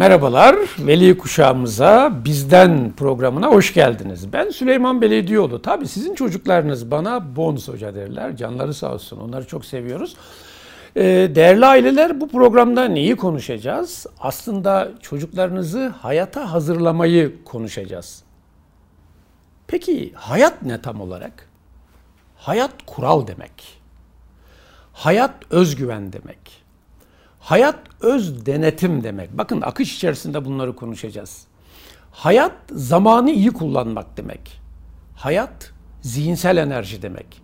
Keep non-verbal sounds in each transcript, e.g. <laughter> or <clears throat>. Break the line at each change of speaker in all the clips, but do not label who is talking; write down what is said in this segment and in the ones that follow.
Merhabalar, Veli Kuşağımıza Bizden programına hoş geldiniz. Ben Süleyman Belediyioğlu. Tabii sizin çocuklarınız bana bonus hoca derler. Canları sağ olsun, onları çok seviyoruz. Ee, değerli aileler bu programda neyi konuşacağız? Aslında çocuklarınızı hayata hazırlamayı konuşacağız. Peki hayat ne tam olarak? Hayat kural demek. Hayat özgüven demek. Hayat öz denetim demek. Bakın akış içerisinde bunları konuşacağız. Hayat zamanı iyi kullanmak demek. Hayat zihinsel enerji demek.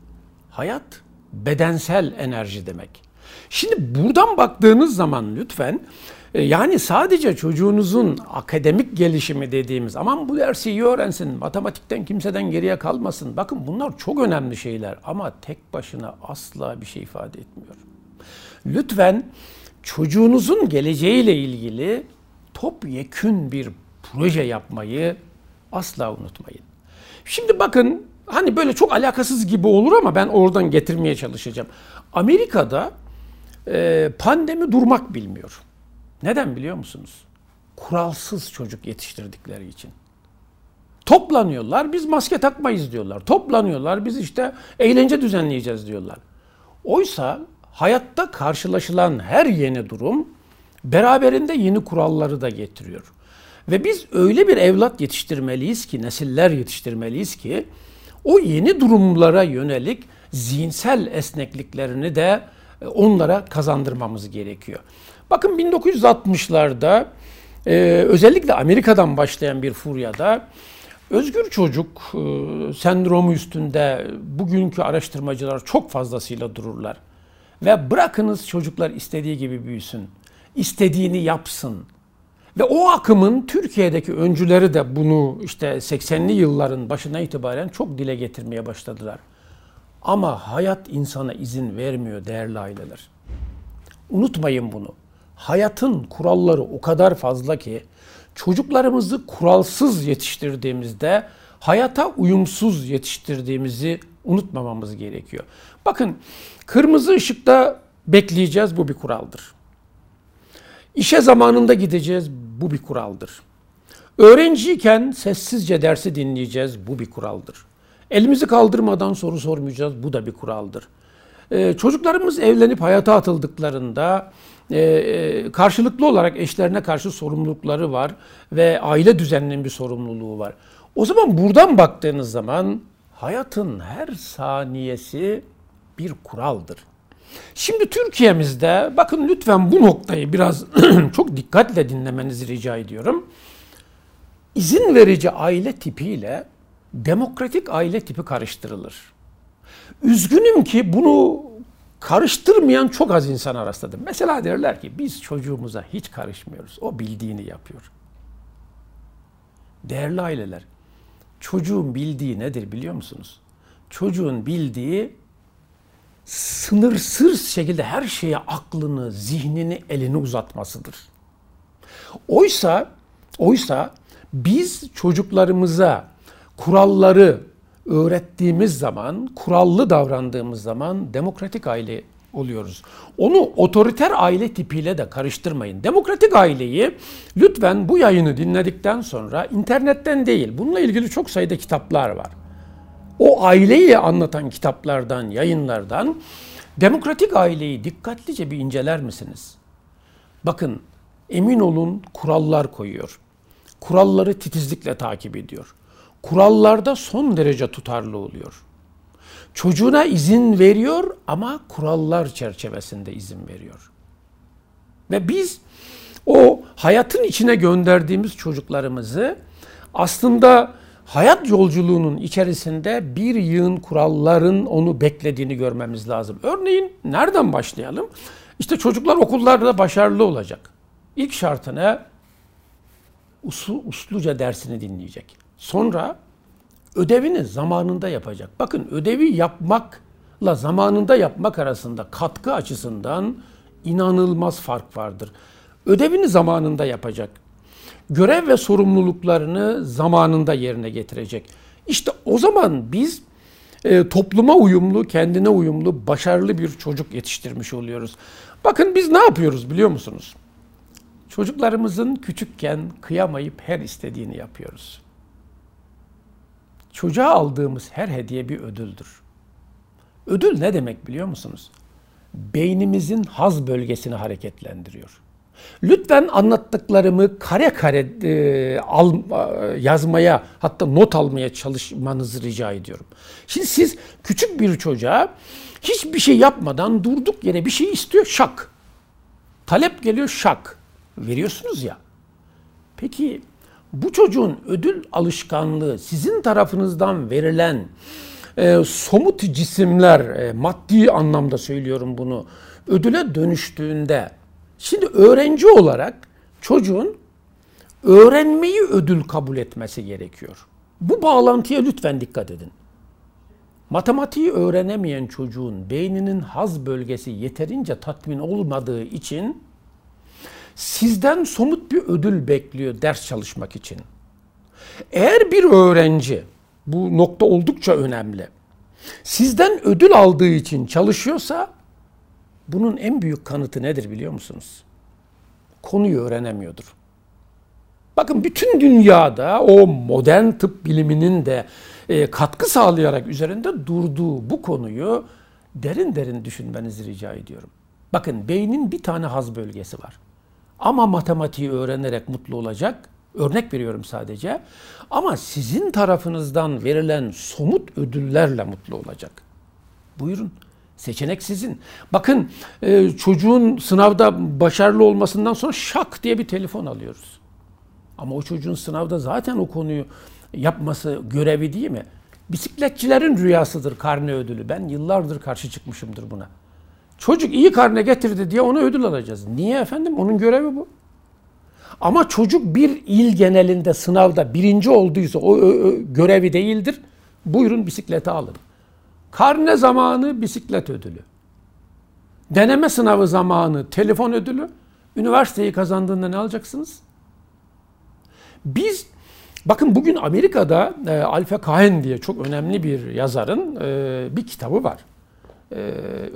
Hayat bedensel enerji demek. Şimdi buradan baktığınız zaman lütfen e, yani sadece çocuğunuzun akademik gelişimi dediğimiz aman bu dersi iyi öğrensin, matematikten kimseden geriye kalmasın. Bakın bunlar çok önemli şeyler ama tek başına asla bir şey ifade etmiyor. Lütfen çocuğunuzun geleceğiyle ilgili topyekün bir proje yapmayı asla unutmayın. Şimdi bakın hani böyle çok alakasız gibi olur ama ben oradan getirmeye çalışacağım. Amerika'da e, pandemi durmak bilmiyor. Neden biliyor musunuz? Kuralsız çocuk yetiştirdikleri için. Toplanıyorlar, biz maske takmayız diyorlar. Toplanıyorlar, biz işte eğlence düzenleyeceğiz diyorlar. Oysa hayatta karşılaşılan her yeni durum beraberinde yeni kuralları da getiriyor. Ve biz öyle bir evlat yetiştirmeliyiz ki, nesiller yetiştirmeliyiz ki o yeni durumlara yönelik zihinsel esnekliklerini de e, onlara kazandırmamız gerekiyor. Bakın 1960'larda e, özellikle Amerika'dan başlayan bir furyada özgür çocuk e, sendromu üstünde bugünkü araştırmacılar çok fazlasıyla dururlar. Ve bırakınız çocuklar istediği gibi büyüsün. İstediğini yapsın. Ve o akımın Türkiye'deki öncüleri de bunu işte 80'li yılların başına itibaren çok dile getirmeye başladılar. Ama hayat insana izin vermiyor değerli aileler. Unutmayın bunu. Hayatın kuralları o kadar fazla ki çocuklarımızı kuralsız yetiştirdiğimizde hayata uyumsuz yetiştirdiğimizi unutmamamız gerekiyor. Bakın kırmızı ışıkta bekleyeceğiz bu bir kuraldır. İşe zamanında gideceğiz bu bir kuraldır. Öğrenciyken sessizce dersi dinleyeceğiz bu bir kuraldır. Elimizi kaldırmadan soru sormayacağız bu da bir kuraldır. Ee, çocuklarımız evlenip hayata atıldıklarında e, e, karşılıklı olarak eşlerine karşı sorumlulukları var ve aile düzeninin bir sorumluluğu var. O zaman buradan baktığınız zaman hayatın her saniyesi bir kuraldır. Şimdi Türkiye'mizde bakın lütfen bu noktayı biraz <clears throat> çok dikkatle dinlemenizi rica ediyorum. İzin verici aile tipiyle demokratik aile tipi karıştırılır. Üzgünüm ki bunu karıştırmayan çok az insan rastladım. Mesela derler ki biz çocuğumuza hiç karışmıyoruz. O bildiğini yapıyor. Değerli aileler, çocuğun bildiği nedir biliyor musunuz? Çocuğun bildiği sınırsız şekilde her şeye aklını, zihnini, elini uzatmasıdır. Oysa oysa biz çocuklarımıza kuralları öğrettiğimiz zaman, kurallı davrandığımız zaman demokratik aile oluyoruz. Onu otoriter aile tipiyle de karıştırmayın. Demokratik aileyi lütfen bu yayını dinledikten sonra internetten değil, bununla ilgili çok sayıda kitaplar var. O aileyi anlatan kitaplardan, yayınlardan demokratik aileyi dikkatlice bir inceler misiniz? Bakın emin olun kurallar koyuyor. Kuralları titizlikle takip ediyor. Kurallarda son derece tutarlı oluyor. Çocuğuna izin veriyor ama kurallar çerçevesinde izin veriyor. Ve biz o hayatın içine gönderdiğimiz çocuklarımızı aslında hayat yolculuğunun içerisinde bir yığın kuralların onu beklediğini görmemiz lazım. Örneğin nereden başlayalım? İşte çocuklar okullarda başarılı olacak. İlk şartına usul, usluca dersini dinleyecek. Sonra ödevini zamanında yapacak. Bakın ödevi yapmakla zamanında yapmak arasında katkı açısından inanılmaz fark vardır. Ödevini zamanında yapacak. Görev ve sorumluluklarını zamanında yerine getirecek. İşte o zaman biz e, topluma uyumlu, kendine uyumlu, başarılı bir çocuk yetiştirmiş oluyoruz. Bakın biz ne yapıyoruz biliyor musunuz? Çocuklarımızın küçükken kıyamayıp her istediğini yapıyoruz. Çocuğa aldığımız her hediye bir ödüldür. Ödül ne demek biliyor musunuz? Beynimizin haz bölgesini hareketlendiriyor. Lütfen anlattıklarımı kare kare e, al, e, yazmaya hatta not almaya çalışmanızı rica ediyorum. Şimdi siz küçük bir çocuğa hiçbir şey yapmadan durduk yere bir şey istiyor şak. Talep geliyor şak. Veriyorsunuz ya. Peki bu çocuğun ödül alışkanlığı sizin tarafınızdan verilen e, somut cisimler, e, maddi anlamda söylüyorum bunu, ödüle dönüştüğünde Şimdi öğrenci olarak çocuğun öğrenmeyi ödül kabul etmesi gerekiyor. Bu bağlantıya lütfen dikkat edin. Matematiği öğrenemeyen çocuğun beyninin haz bölgesi yeterince tatmin olmadığı için sizden somut bir ödül bekliyor ders çalışmak için. Eğer bir öğrenci, bu nokta oldukça önemli, sizden ödül aldığı için çalışıyorsa bunun en büyük kanıtı nedir biliyor musunuz? Konuyu öğrenemiyordur. Bakın bütün dünyada o modern tıp biliminin de e, katkı sağlayarak üzerinde durduğu bu konuyu derin derin düşünmenizi rica ediyorum. Bakın beynin bir tane haz bölgesi var. Ama matematiği öğrenerek mutlu olacak. Örnek veriyorum sadece. Ama sizin tarafınızdan verilen somut ödüllerle mutlu olacak. Buyurun. Seçenek sizin. Bakın e, çocuğun sınavda başarılı olmasından sonra şak diye bir telefon alıyoruz. Ama o çocuğun sınavda zaten o konuyu yapması görevi değil mi? Bisikletçilerin rüyasıdır karne ödülü. Ben yıllardır karşı çıkmışımdır buna. Çocuk iyi karne getirdi diye ona ödül alacağız. Niye efendim? Onun görevi bu. Ama çocuk bir il genelinde sınavda birinci olduysa o, o, o görevi değildir. Buyurun bisikleti alın. Karne zamanı bisiklet ödülü. Deneme sınavı zamanı telefon ödülü. Üniversiteyi kazandığında ne alacaksınız? Biz bakın bugün Amerika'da e, Alfa Cohen diye çok önemli bir yazarın e, bir kitabı var. E,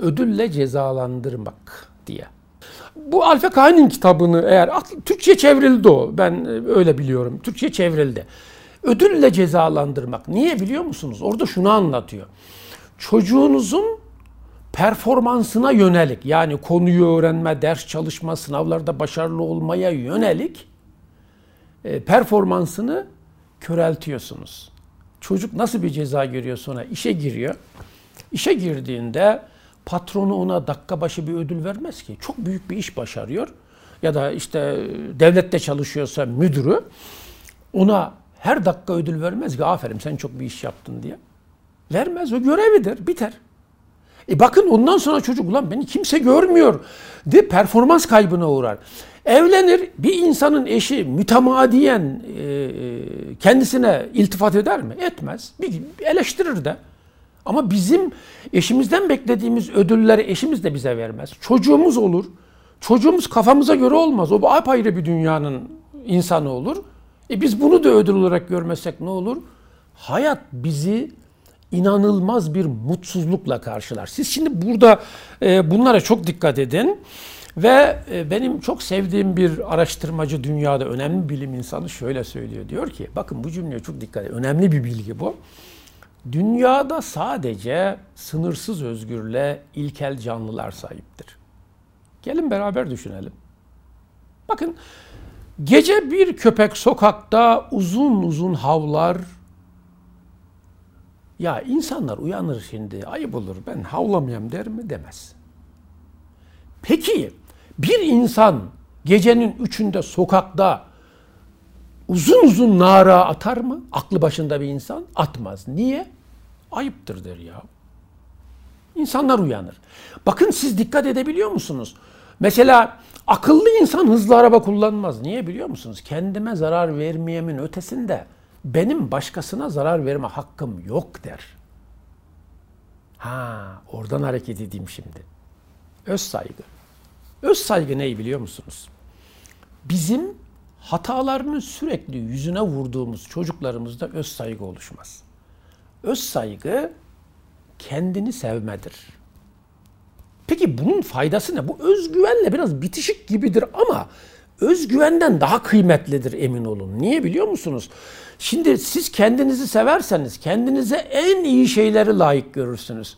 ödülle cezalandırmak diye. Bu Alfa Cohen'in kitabını eğer Türkçe çevrildi o. Ben e, öyle biliyorum. Türkçe çevrildi. Ödülle cezalandırmak. Niye biliyor musunuz? Orada şunu anlatıyor çocuğunuzun performansına yönelik yani konuyu öğrenme, ders çalışma, sınavlarda başarılı olmaya yönelik e, performansını köreltiyorsunuz. Çocuk nasıl bir ceza görüyor sonra işe giriyor. İşe girdiğinde patronu ona dakika başı bir ödül vermez ki. Çok büyük bir iş başarıyor. Ya da işte devlette çalışıyorsa müdürü ona her dakika ödül vermez ki aferin sen çok bir iş yaptın diye. Vermez. O görevidir. Biter. E bakın ondan sonra çocuk ulan beni kimse görmüyor de performans kaybına uğrar. Evlenir bir insanın eşi mütemadiyen e, e, kendisine iltifat eder mi? Etmez. Bir eleştirir de. Ama bizim eşimizden beklediğimiz ödülleri eşimiz de bize vermez. Çocuğumuz olur. Çocuğumuz kafamıza göre olmaz. O apayrı bir dünyanın insanı olur. E biz bunu da ödül olarak görmesek ne olur? Hayat bizi inanılmaz bir mutsuzlukla karşılar. Siz şimdi burada e, bunlara çok dikkat edin. Ve e, benim çok sevdiğim bir araştırmacı dünyada önemli bilim insanı şöyle söylüyor. Diyor ki bakın bu cümleye çok dikkat edin. Önemli bir bilgi bu. Dünyada sadece sınırsız özgürle ilkel canlılar sahiptir. Gelin beraber düşünelim. Bakın gece bir köpek sokakta uzun uzun havlar, ya insanlar uyanır şimdi ayıp olur ben havlamayayım der mi demez. Peki bir insan gecenin üçünde sokakta uzun uzun nara atar mı? Aklı başında bir insan atmaz. Niye? Ayıptır der ya. İnsanlar uyanır. Bakın siz dikkat edebiliyor musunuz? Mesela akıllı insan hızlı araba kullanmaz. Niye biliyor musunuz? Kendime zarar vermeyemin ötesinde benim başkasına zarar verme hakkım yok der. Ha, oradan hareket edeyim şimdi. Öz saygı. Öz saygı neyi biliyor musunuz? Bizim hatalarını sürekli yüzüne vurduğumuz çocuklarımızda öz saygı oluşmaz. Öz saygı kendini sevmedir. Peki bunun faydası ne? Bu özgüvenle biraz bitişik gibidir ama özgüvenden daha kıymetlidir emin olun. Niye biliyor musunuz? Şimdi siz kendinizi severseniz kendinize en iyi şeyleri layık görürsünüz.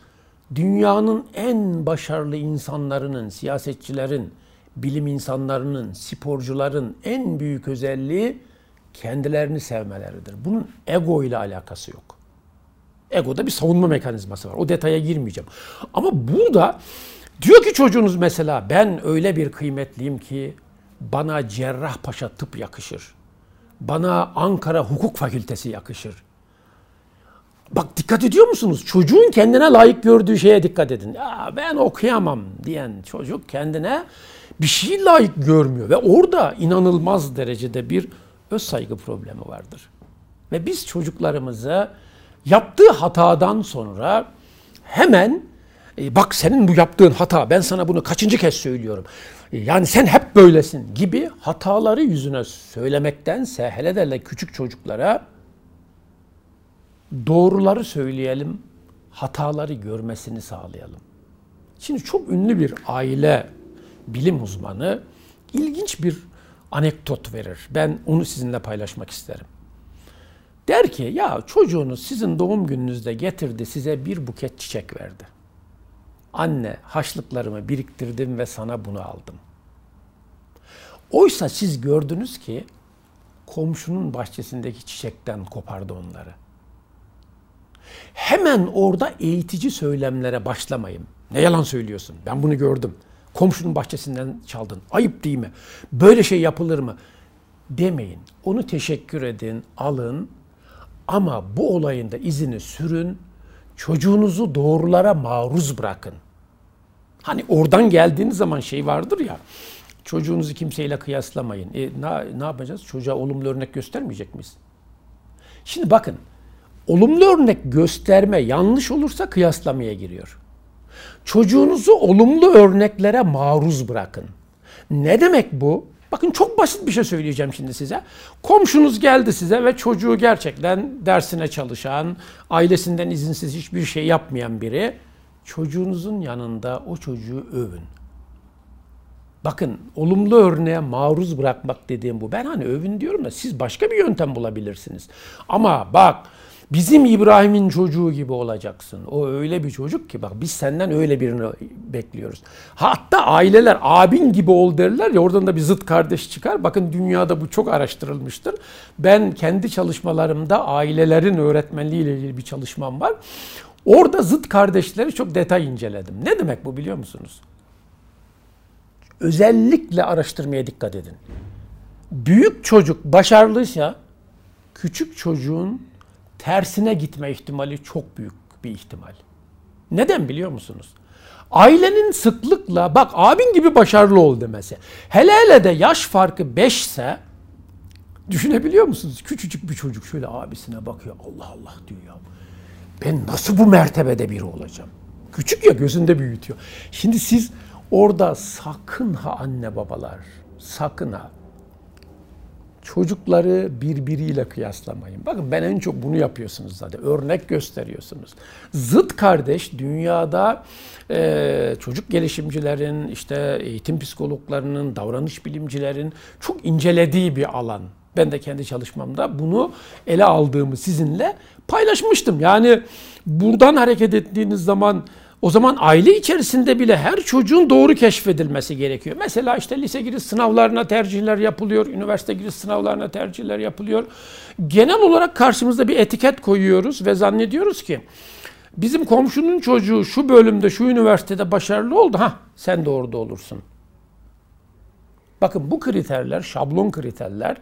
Dünyanın en başarılı insanlarının, siyasetçilerin, bilim insanlarının, sporcuların en büyük özelliği kendilerini sevmeleridir. Bunun ego ile alakası yok. Egoda bir savunma mekanizması var. O detaya girmeyeceğim. Ama burada diyor ki çocuğunuz mesela ben öyle bir kıymetliyim ki bana Cerrahpaşa tıp yakışır. Bana Ankara Hukuk Fakültesi yakışır. Bak dikkat ediyor musunuz? Çocuğun kendine layık gördüğü şeye dikkat edin. Ya ben okuyamam diyen çocuk kendine bir şey layık görmüyor ve orada inanılmaz derecede bir öz saygı problemi vardır. Ve biz çocuklarımızı yaptığı hatadan sonra hemen e, bak senin bu yaptığın hata ben sana bunu kaçıncı kez söylüyorum. E, yani sen hep böylesin gibi hataları yüzüne söylemektense hele de küçük çocuklara doğruları söyleyelim, hataları görmesini sağlayalım. Şimdi çok ünlü bir aile bilim uzmanı ilginç bir anekdot verir. Ben onu sizinle paylaşmak isterim. Der ki ya çocuğunuz sizin doğum gününüzde getirdi size bir buket çiçek verdi. Anne haşlıklarımı biriktirdim ve sana bunu aldım. Oysa siz gördünüz ki komşunun bahçesindeki çiçekten kopardı onları. Hemen orada eğitici söylemlere başlamayın. Ne yalan söylüyorsun? Ben bunu gördüm. Komşunun bahçesinden çaldın. Ayıp değil mi? Böyle şey yapılır mı? Demeyin. Onu teşekkür edin, alın. Ama bu olayın da izini sürün. Çocuğunuzu doğrulara maruz bırakın. Hani oradan geldiğiniz zaman şey vardır ya. Çocuğunuzu kimseyle kıyaslamayın. E, ne, ne yapacağız? Çocuğa olumlu örnek göstermeyecek miyiz? Şimdi bakın. Olumlu örnek gösterme yanlış olursa kıyaslamaya giriyor. Çocuğunuzu olumlu örneklere maruz bırakın. Ne demek bu? Bakın çok basit bir şey söyleyeceğim şimdi size. Komşunuz geldi size ve çocuğu gerçekten dersine çalışan, ailesinden izinsiz hiçbir şey yapmayan biri. Çocuğunuzun yanında o çocuğu övün. Bakın olumlu örneğe maruz bırakmak dediğim bu. Ben hani övün diyorum da siz başka bir yöntem bulabilirsiniz. Ama bak Bizim İbrahim'in çocuğu gibi olacaksın. O öyle bir çocuk ki bak biz senden öyle birini bekliyoruz. Hatta aileler abin gibi ol derler ya oradan da bir zıt kardeş çıkar. Bakın dünyada bu çok araştırılmıştır. Ben kendi çalışmalarımda ailelerin öğretmenliği ile ilgili bir çalışmam var. Orada zıt kardeşleri çok detay inceledim. Ne demek bu biliyor musunuz? Özellikle araştırmaya dikkat edin. Büyük çocuk başarılıysa küçük çocuğun tersine gitme ihtimali çok büyük bir ihtimal. Neden biliyor musunuz? Ailenin sıklıkla bak abin gibi başarılı ol demesi. Hele hele de yaş farkı 5 ise düşünebiliyor musunuz? Küçücük bir çocuk şöyle abisine bakıyor. Allah Allah diyor ya. Ben nasıl bu mertebede biri olacağım? Küçük ya gözünde büyütüyor. Şimdi siz orada sakın ha anne babalar, sakın ha çocukları birbiriyle kıyaslamayın. Bakın ben en çok bunu yapıyorsunuz zaten. Örnek gösteriyorsunuz. Zıt kardeş dünyada e, çocuk gelişimcilerin, işte eğitim psikologlarının, davranış bilimcilerin çok incelediği bir alan. Ben de kendi çalışmamda bunu ele aldığımı sizinle paylaşmıştım. Yani buradan hareket ettiğiniz zaman o zaman aile içerisinde bile her çocuğun doğru keşfedilmesi gerekiyor. Mesela işte lise giriş sınavlarına tercihler yapılıyor, üniversite giriş sınavlarına tercihler yapılıyor. Genel olarak karşımızda bir etiket koyuyoruz ve zannediyoruz ki bizim komşunun çocuğu şu bölümde, şu üniversitede başarılı oldu. Ha sen de orada olursun. Bakın bu kriterler, şablon kriterler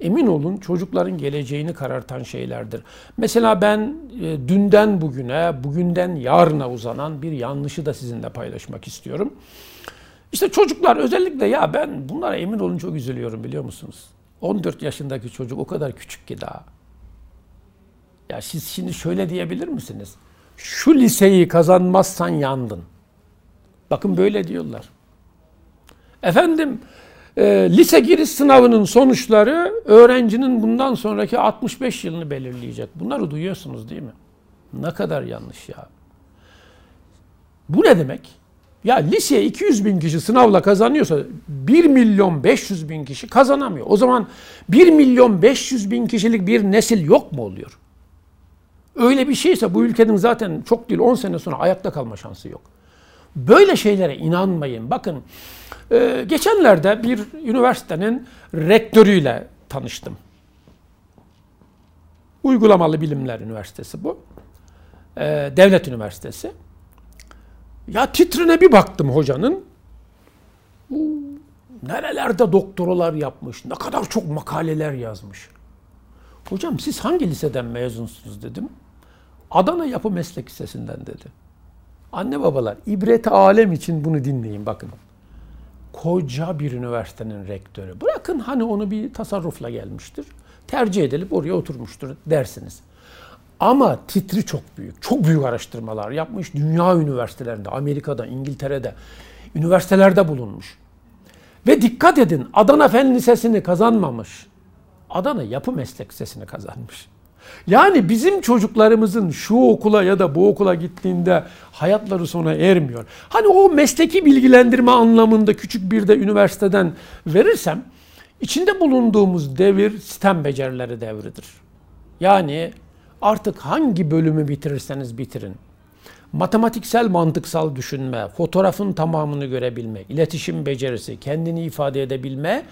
emin olun çocukların geleceğini karartan şeylerdir. Mesela ben e, dünden bugüne, bugünden yarına uzanan bir yanlışı da sizinle paylaşmak istiyorum. İşte çocuklar özellikle ya ben bunlara emin olun çok üzülüyorum biliyor musunuz? 14 yaşındaki çocuk o kadar küçük ki daha. Ya siz şimdi şöyle diyebilir misiniz? Şu liseyi kazanmazsan yandın. Bakın böyle diyorlar. Efendim e, lise giriş sınavının sonuçları öğrencinin bundan sonraki 65 yılını belirleyecek. Bunları duyuyorsunuz değil mi? Ne kadar yanlış ya. Bu ne demek? Ya liseye 200 bin kişi sınavla kazanıyorsa 1 milyon 500 bin kişi kazanamıyor. O zaman 1 milyon 500 bin kişilik bir nesil yok mu oluyor? Öyle bir şeyse bu ülkenin zaten çok değil 10 sene sonra ayakta kalma şansı yok. Böyle şeylere inanmayın. Bakın e, geçenlerde bir üniversitenin rektörüyle tanıştım. Uygulamalı Bilimler Üniversitesi bu. E, devlet üniversitesi. Ya titrine bir baktım hocanın. Nerelerde doktoralar yapmış, ne kadar çok makaleler yazmış. Hocam siz hangi liseden mezunsunuz dedim. Adana Yapı Meslek Lisesi'nden dedi. Anne babalar ibret alem için bunu dinleyin bakın. Koca bir üniversitenin rektörü. Bırakın hani onu bir tasarrufla gelmiştir. Tercih edilip oraya oturmuştur dersiniz. Ama titri çok büyük. Çok büyük araştırmalar yapmış. Dünya üniversitelerinde, Amerika'da, İngiltere'de, üniversitelerde bulunmuş. Ve dikkat edin Adana Fen Lisesi'ni kazanmamış. Adana Yapı Meslek Lisesi'ni kazanmış. Yani bizim çocuklarımızın şu okula ya da bu okula gittiğinde hayatları sona ermiyor. Hani o mesleki bilgilendirme anlamında küçük bir de üniversiteden verirsem içinde bulunduğumuz devir sistem becerileri devridir. Yani artık hangi bölümü bitirirseniz bitirin. Matematiksel mantıksal düşünme, fotoğrafın tamamını görebilme, iletişim becerisi, kendini ifade edebilme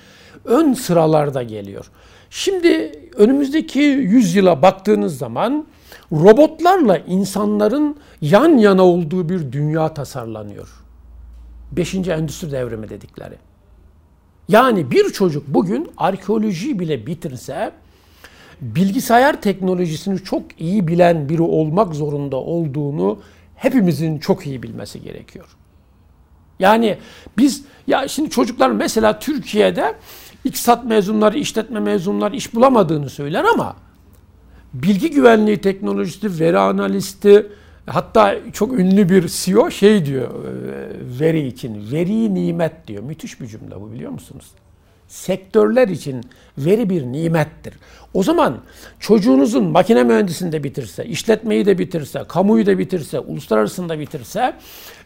ön sıralarda geliyor. Şimdi önümüzdeki yüzyıla baktığınız zaman robotlarla insanların yan yana olduğu bir dünya tasarlanıyor. Beşinci endüstri devrimi dedikleri. Yani bir çocuk bugün arkeoloji bile bitirse bilgisayar teknolojisini çok iyi bilen biri olmak zorunda olduğunu hepimizin çok iyi bilmesi gerekiyor. Yani biz ya şimdi çocuklar mesela Türkiye'de İktisat mezunları, işletme mezunları iş bulamadığını söyler ama bilgi güvenliği teknolojisi, veri analisti, hatta çok ünlü bir CEO şey diyor e, veri için, veri nimet diyor. Müthiş bir cümle bu biliyor musunuz? Sektörler için veri bir nimettir. O zaman çocuğunuzun makine mühendisinde bitirse, işletmeyi de bitirse, kamuyu da bitirse, uluslararası da bitirse,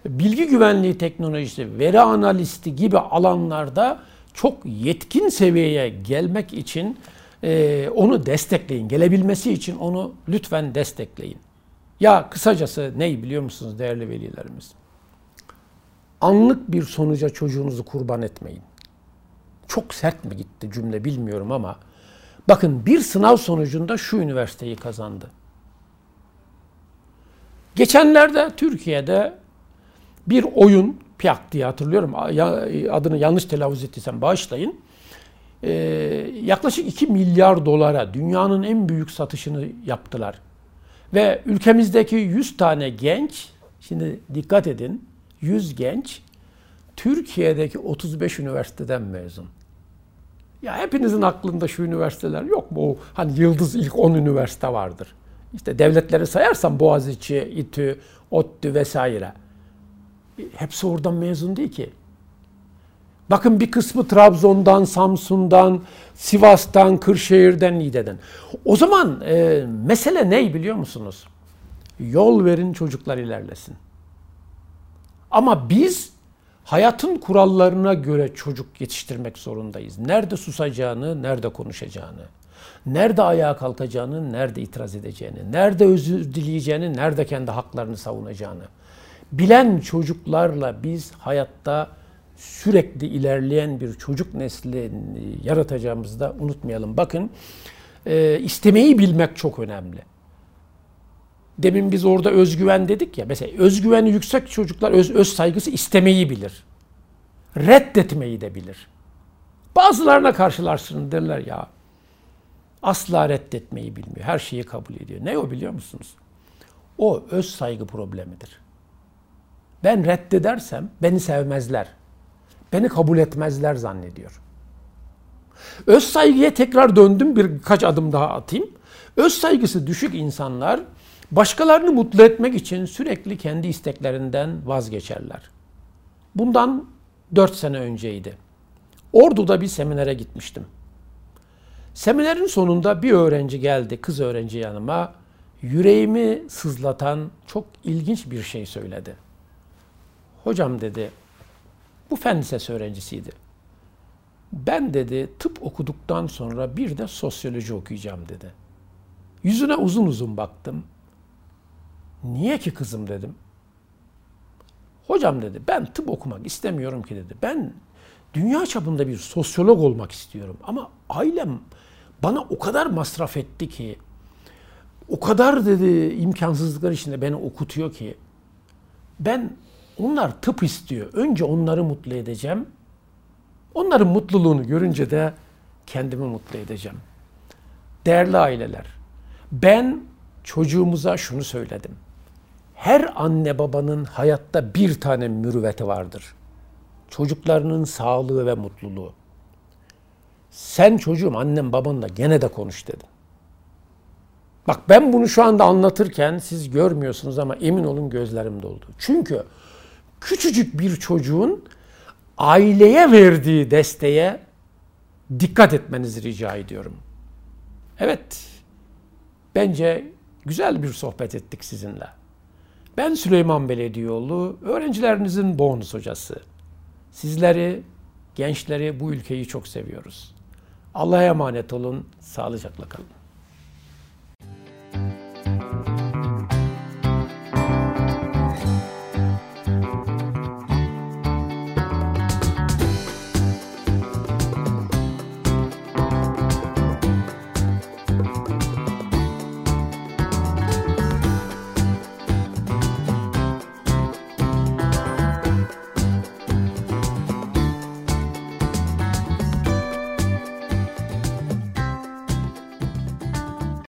bilgi güvenliği teknolojisi, veri analisti gibi alanlarda çok yetkin seviyeye gelmek için e, onu destekleyin. Gelebilmesi için onu lütfen destekleyin. Ya kısacası ne biliyor musunuz değerli velilerimiz? Anlık bir sonuca çocuğunuzu kurban etmeyin. Çok sert mi gitti cümle bilmiyorum ama bakın bir sınav sonucunda şu üniversiteyi kazandı. Geçenlerde Türkiye'de bir oyun Piak diye hatırlıyorum. Adını yanlış telaffuz ettiysem bağışlayın. Ee, yaklaşık 2 milyar dolara dünyanın en büyük satışını yaptılar. Ve ülkemizdeki 100 tane genç, şimdi dikkat edin, 100 genç Türkiye'deki 35 üniversiteden mezun. Ya hepinizin aklında şu üniversiteler yok mu? Hani yıldız ilk 10 üniversite vardır. İşte devletleri sayarsam Boğaziçi, İTÜ, ODTÜ vesaire. Hepsi oradan mezun değil ki. Bakın bir kısmı Trabzon'dan, Samsun'dan, Sivas'tan, Kırşehir'den, Niğde'den. O zaman e, mesele ne biliyor musunuz? Yol verin çocuklar ilerlesin. Ama biz hayatın kurallarına göre çocuk yetiştirmek zorundayız. Nerede susacağını, nerede konuşacağını, nerede ayağa kalkacağını, nerede itiraz edeceğini, nerede özür dileyeceğini, nerede kendi haklarını savunacağını bilen çocuklarla biz hayatta sürekli ilerleyen bir çocuk nesli yaratacağımızı da unutmayalım. Bakın e, istemeyi bilmek çok önemli. Demin biz orada özgüven dedik ya. Mesela özgüveni yüksek çocuklar öz, öz saygısı istemeyi bilir. Reddetmeyi de bilir. Bazılarına karşılarsın derler ya asla reddetmeyi bilmiyor. Her şeyi kabul ediyor. Ne o biliyor musunuz? O öz saygı problemidir. Ben reddedersem beni sevmezler. Beni kabul etmezler zannediyor. Öz saygıya tekrar döndüm birkaç adım daha atayım. Öz saygısı düşük insanlar başkalarını mutlu etmek için sürekli kendi isteklerinden vazgeçerler. Bundan 4 sene önceydi. Ordu'da bir seminere gitmiştim. Seminerin sonunda bir öğrenci geldi, kız öğrenci yanıma. Yüreğimi sızlatan çok ilginç bir şey söyledi. Hocam dedi, bu fen lisesi öğrencisiydi. Ben dedi tıp okuduktan sonra bir de sosyoloji okuyacağım dedi. Yüzüne uzun uzun baktım. Niye ki kızım dedim. Hocam dedi ben tıp okumak istemiyorum ki dedi. Ben dünya çapında bir sosyolog olmak istiyorum. Ama ailem bana o kadar masraf etti ki o kadar dedi imkansızlıklar içinde beni okutuyor ki ben onlar tıp istiyor. Önce onları mutlu edeceğim. Onların mutluluğunu görünce de kendimi mutlu edeceğim. Değerli aileler, ben çocuğumuza şunu söyledim. Her anne babanın hayatta bir tane mürüvveti vardır. Çocuklarının sağlığı ve mutluluğu. Sen çocuğum annem babanla gene de konuş dedim. Bak ben bunu şu anda anlatırken siz görmüyorsunuz ama emin olun gözlerim doldu. Çünkü küçücük bir çocuğun aileye verdiği desteğe dikkat etmenizi rica ediyorum. Evet, bence güzel bir sohbet ettik sizinle. Ben Süleyman Belediyioğlu, öğrencilerinizin bonus hocası. Sizleri, gençleri, bu ülkeyi çok seviyoruz. Allah'a emanet olun, sağlıcakla kalın.